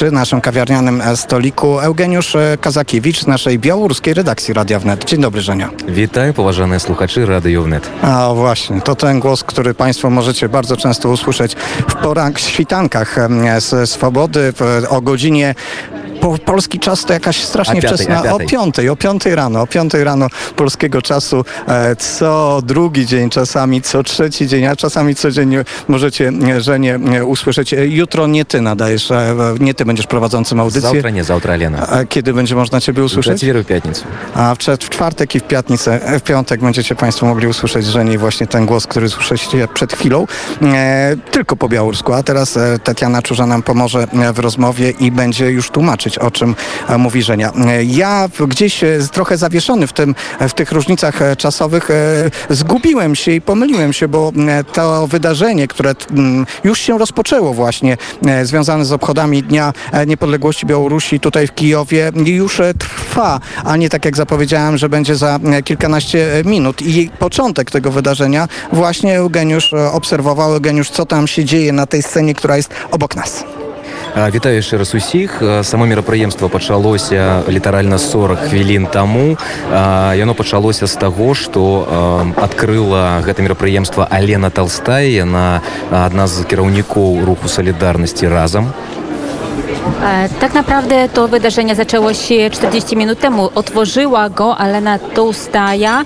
przy naszym kawiarnianym e, stoliku Eugeniusz e, Kazakiewicz z naszej białoruskiej redakcji Radia Wnet. Dzień dobry, Żenia. Witaj, poważane słuchacze Radio Wnet. A właśnie, to ten głos, który Państwo możecie bardzo często usłyszeć w porach świtankach z Swobody o godzinie po, polski czas to jakaś strasznie piątej, wczesna. O piątej, o piątej rano, o piątej rano polskiego czasu, e, co drugi dzień czasami, co trzeci dzień, a czasami codziennie możecie, e, że nie e, usłyszeć. Jutro nie ty nadajesz, nie ty będziesz prowadzącym audycję. Zautra nie, zautra Elena. A kiedy będzie można ciebie usłyszeć? W czwartek i w piatnicę. A w czwartek i w piatnicę, w piątek będziecie państwo mogli usłyszeć, że nie właśnie ten głos, który słyszeliście przed chwilą, tylko po białorusku. A teraz Tatiana Czuża nam pomoże w rozmowie i będzie już tłumaczyć o czym e, mówi Żenia. E, ja gdzieś e, trochę zawieszony w, tym, w tych różnicach czasowych zgubiłem się i pomyliłem się, bo to wydarzenie, które już się rozpoczęło właśnie, związane z obchodami Dnia Niepodległości Białorusi tutaj w Kijowie, już trwa, a nie tak jak zapowiedziałem, że będzie za kilkanaście minut. I początek tego wydarzenia właśnie Eugeniusz obserwował. Eugeniusz, co tam się dzieje na tej scenie, która jest obok nas. Вітаю яшчэ раз усіх. Само мерапрыемства пачалося літаральна 40 хвілін таму. Яно пачалося з таго, што адкрыла гэта мерапрыемства Алена Талстая, яна адна з кіраўнікоў руху салідарнасці разам. Tak naprawdę to wydarzenie zaczęło się 40 minut temu. Otworzyła go Alena Toustaja.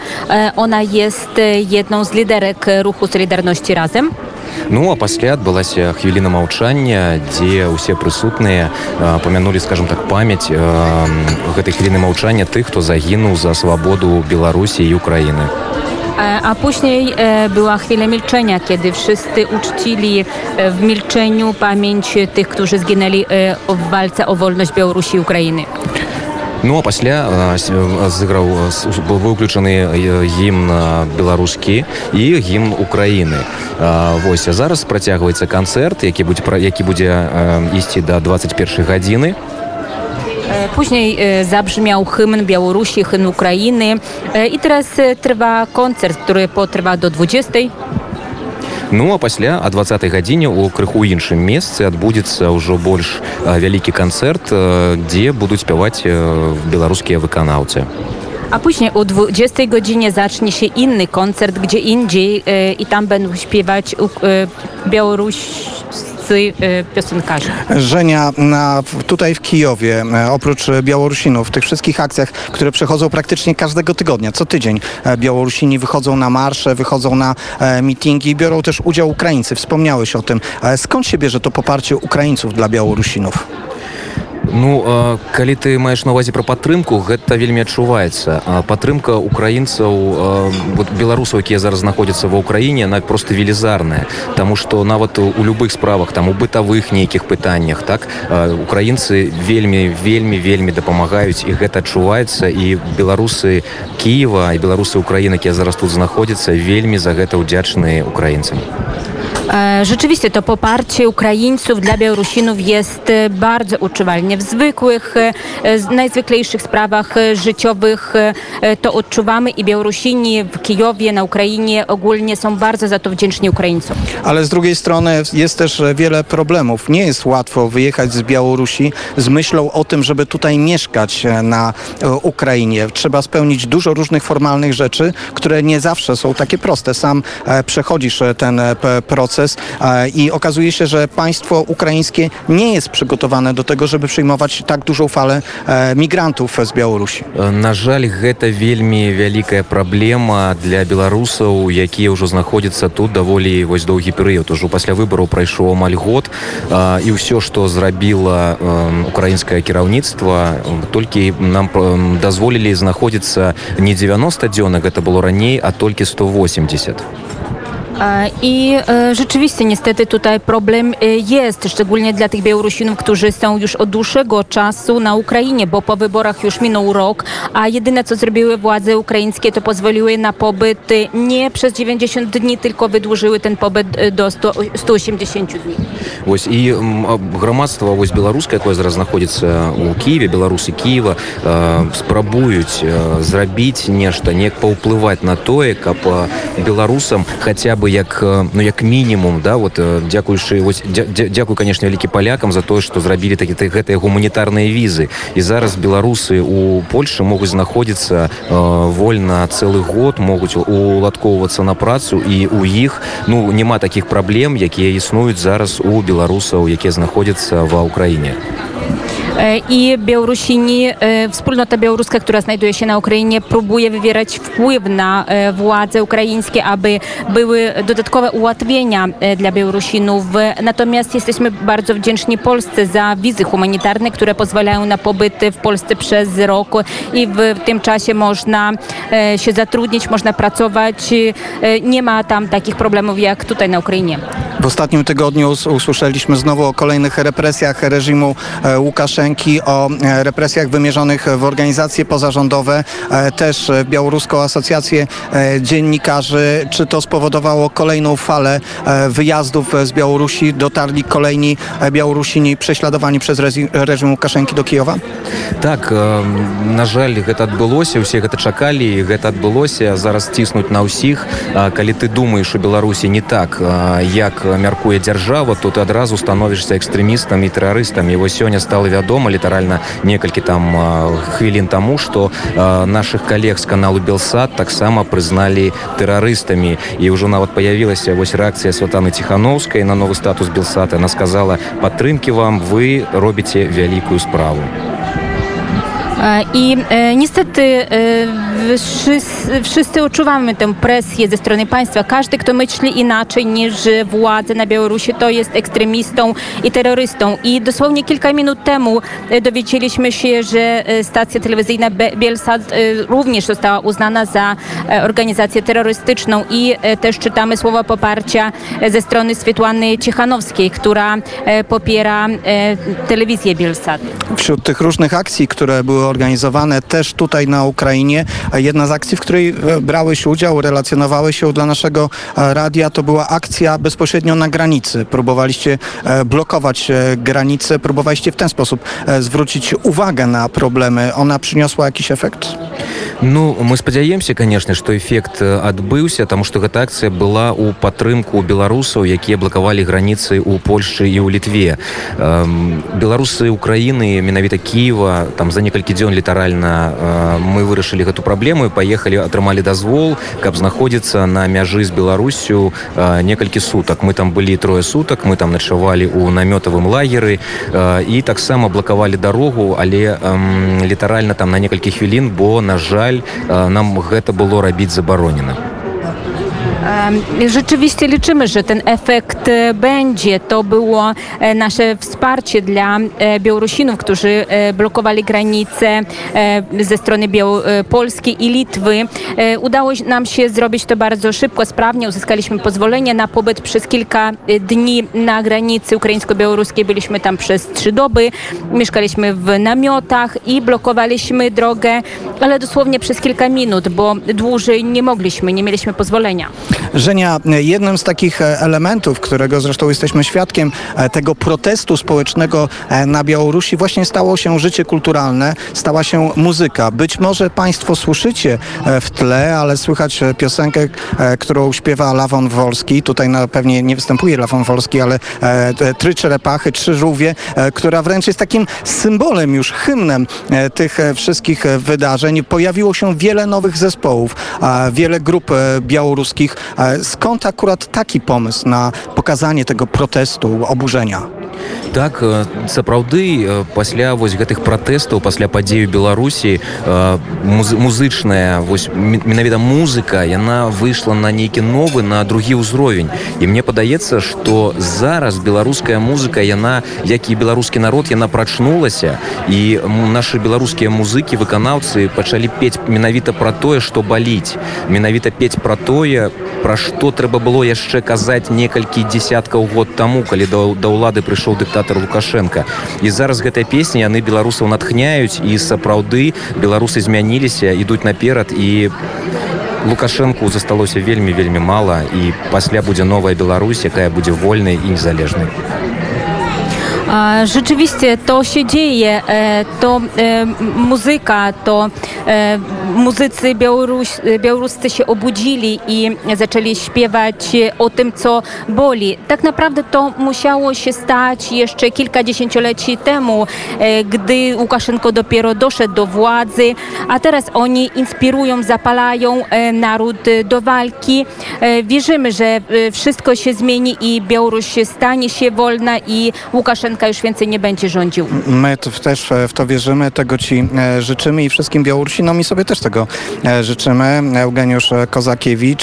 Ona jest jedną z liderek ruchu Solidarności Razem. Ну а пасля адбылася хвіліна маўчання, дзе ўсе прысутныя а, памянулі, скажем так, памяць а, гэтай хвіліны маўчання тых, хто загінуў за свабоду Беларусі і Украіны. Była chwila milczenia, kiedy wszyscy uczcili e, w milczeniu pamięć tych, którzy zginęli e, w walce o wolność Białorusi i Ukrainy. Ну а пасля а, зыграў с- быў выключаны э, гімн беларускі і гімн Украіны. Вось зараз працягваецца канцэрт, які будзе пра- які будзе ісці да 21 гадзіны. Później zabrzmiał hymn Białorusi, hymn Ukrainy i teraz trwa koncert, który potrwa do 20. Ну а пасля а 20 гадзіне у крыху іншым месцы адбудзецца ўжо больш вялікі канцэрт, дзе будуць спяваць беларускія wykанаўцы. A później o 20 godzinie zacznie się inny koncert, gdzie indziej e, i tam będą śpiewać uk- białoruscy e, piosenkarze. Żenia na, tutaj w Kijowie, e, oprócz Białorusinów, w tych wszystkich akcjach, które przechodzą praktycznie każdego tygodnia, co tydzień e, Białorusini wychodzą na marsze, wychodzą na e, mitingi, biorą też udział Ukraińcy. Wspomniałeś o tym. Skąd się bierze to poparcie Ukraińców dla Białorusinów? Ну а, калі ты маеш на увазе пра падтрымку гэта вельмі адчуваецца. А падтрымка украінцаў а, вот беларусаў якія зараз знаходзяцца ва ўкраіне она просто велізарная. Таму што нават у любых справах там у бытавых нейкіх пытаннях так а, украінцы вельмі вельмі вельмі дапамагаюць і гэта адчуваецца. І беларусы Киева і беларусы Украіны якія зараз тут знаходзяцца вельмі за гэта ўдзячныя украінцам. E, Rzeczywiście to poparcie Ukraińców dla Białorusinów jest e, bardzo uczuwalne. W zwykłych, e, najzwyklejszych sprawach e, życiowych e, to odczuwamy i Białorusini w Kijowie, na Ukrainie ogólnie są bardzo za to wdzięczni Ukraińcom. Ale z drugiej strony jest też e, wiele problemów. Nie jest łatwo wyjechać z Białorusi z myślą o tym, żeby tutaj mieszkać e, na e, Ukrainie. Trzeba spełnić dużo różnych formalnych rzeczy, które nie zawsze są takie proste. Sam e, przechodzisz e, ten e, p- proces i okazuje się, że państwo ukraińskie nie jest przygotowane do tego, żeby przyjmować tak dużą falę e, migrantów z Białorusi. Жаль, гэта вельмі вялікая праблема для беларусаў, якія ўжо знаходзяцца тут даволі вось доўгі перыяд. Ужо пасля выбараў прайшоў амаль год і ўсё, што зрабіла украінскае кіраўніцтва, толькі нам дазволілі знаходзіцца не 90 дзёнак, гэта было раней, а толькі 180. E, I e, rzeczywiście niestety tutaj problem e, jest, szczególnie dla tych Białorusinów, którzy są już od dłuższego czasu na Ukrainie, bo po wyborach już minął rok, a jedyne co zrobiły władze ukraińskie to pozwoliły na pobyt e, nie przez 90 dni, tylko wydłużyły ten pobyt e, do 100, 180 dni. Вось і м, а, грамадства вось беларускае якое зараз знаходзіцца у Киеве беларусы Киева э, спрабуюць э, зрабіць нешта неяк паўплываць на тое каб э, беларусам хаця бы бы як э, ну як мінімум да вот э, дзякуючы вось дзя- дзя- дзякуй конечно вялікі палякам за тое што зрабілі такі та- гэтыя гуманітарныя візы. І зараз беларусы у Польшы могуць знаходзіцца э, вольна цэлы год могуць уладкоўвацца на працу і у іх ну няма такіх праблем якія існуюць зараз у беларусаў якія знаходзяцца ва ўкраіне I Białorusini, e, wspólnota białoruska, która znajduje się na Ukrainie, próbuje wywierać wpływ na e, władze ukraińskie, aby były dodatkowe ułatwienia e, dla Białorusinów. E, Natomiast jesteśmy bardzo wdzięczni Polsce za wizy humanitarne, które pozwalają na pobyt w Polsce przez rok i w tym czasie można e, się zatrudnić, można pracować. E, Nie ma tam takich problemów jak tutaj na Ukrainie. W ostatnim tygodniu us- usłyszeliśmy znowu o kolejnych represjach reżimu e, Łukaszenki, o e, represjach wymierzonych w organizacje pozarządowe, e, też w Białoruską Asocjację e, Dziennikarzy. Czy to spowodowało kolejną falę e, wyjazdów z Białorusi? Dotarli kolejni e, Białorusini prześladowani przez rezi- reżim Łukaszenki do Kijowa? так э, на жаль гэта адбылося усе гэта чакалі і гэта адбылося зараз ціснуць на ўсіх А, калі ты думаеш у беларусі не так а, як мяркуе дзяржава то ты адразу становішся экстрэмістам і тэрарыстам і вось сёння стала вядома літаральна некалькі там а, хвілін таму што а, наших калег з каналу белсад таксама прызналі тэрарыстамі і ўжо нават паявілася вось рэакцыя святаны ціхановскай на новы статус белсад она сказала падтрымкі вам вы робіце вялікую справу E, I e, niestety e, wszyscy, odczuwamy tę presję ze strony państwa. Każdy, kto myśli inaczej niż władze na Białorusi, to jest ekstremistą i terrorystą. I dosłownie kilka minut temu e, dowiedzieliśmy się, że e, stacja telewizyjna Bielsat e, również została uznana za e, organizację terrorystyczną i e, też czytamy słowa poparcia e, ze strony Swietłany Cichanowskiej, która e, popiera e, telewizję Bielsat. Wśród tych różnych akcji, które były organizowane też tutaj na Ukrainie, jedna z akcji, w której e, brałeś udział, relacjonowałeś się dla naszego e, radia, to była akcja bezpośrednio na granicy. Próbowaliście e, blokować granice, próbowaliście w ten sposób zwrócić uwagę na problemy. Ona przyniosła jakiś efekt? Ну мы спадзяемся конечно што эфект э, адбыўся таму што гэта акцыя была ў падтрымку беларусаў якія блакавалі граніцы ў Польшы і ў літве. Беларусы Украіны менавіта Кіева там за некалькі дзён літаральна э, мы вырашылі гэту праблему і паехалі атрымалі дазвол каб знаходзіцца на мяжы з Беларусю э, некалькі сутак. Мы там былі трое сутак мы там начавалі ў намётавым лагеры і таксама блакавалі дарогу але літаральна там на некалькі хвілін бо на жаль э, нам гэта было рабіць забаронена Rzeczywiście liczymy, że ten efekt e, będzie. To było e, nasze wsparcie dla e, Białorusinów, którzy blokowali granice ze strony Polski i Litwy. Udało nam się zrobić to bardzo szybko, sprawnie. Uzyskaliśmy pozwolenie na pobyt przez kilka dni na granicy ukraińsko-białoruskiej. Byliśmy tam przez trzy doby. Mieszkaliśmy w namiotach i blokowaliśmy drogę, ale dosłownie przez kilka minut, bo dłużej nie mogliśmy, nie mieliśmy pozwolenia. Żenia, jednym z takich e, elementów, którego zresztą jesteśmy świadkiem, e, tego protestu społecznego e, na Białorusi właśnie stało się życie kulturalne, stała się muzyka. Być może Państwo słyszycie w tle, ale słychać piosenkę, którą śpiewa Lawon Wolski. Tutaj na, pewnie nie występuje Lawon Wolski, ale trzy czerepachy, trzy żółwie, która wręcz jest takim symbolem już, hymnem tych wszystkich wydarzeń. Pojawiło się wiele nowych zespołów, wiele grup białoruskich. E, Skąd akurat taki pomysł na pokazanie tego protestu, oburzenia? Так э, сапраўды э, пасля вось гэтых пратэстаў пасля падзею беларусі э, муз музычная вось менавіта музыка яна выйшла на нейкі новы на другі ўзровень. І мне падаецца што зараз беларуская музыка яна як і беларускі народ яна прачнулася. І нашы беларускія музыкі выканаўцы пачалі пець менавіта пра тое што баліць. Менавіта пець пра тое пра што трэба было яшчэ казаць некалькі дзесяткаў год таму калі да, да ўлады прыйшоў дыктатар лукашенко. І зараз гэтыя песні яны беларусаў натхняюць і сапраўды беларусы змяніліся ідуць наперад і лукашэнку засталося вельмі вельмі мала і пасля будзе новая Беларусь якая будзе вольнай і незалежнай A, Rzeczywiście to się dzieje. E, To e, muzyka, to e, muzycy białoruś, białoruscy się obudzili i zaczęli śpiewać o tym, co boli. Tak naprawdę to musiało się stać jeszcze kilka dziesięcioleci temu, gdy Łukaszenko dopiero doszedł do władzy, a teraz oni inspirują, zapalają naród do walki. Wierzymy, że wszystko się zmieni i Białoruś stanie się wolna i Łukaszenka już więcej nie będzie rządził. My też e, w to wierzymy, tego Ci e, życzymy i wszystkim Białorusinom i sobie też tego e, życzymy. Eugeniusz Kozakiewicz,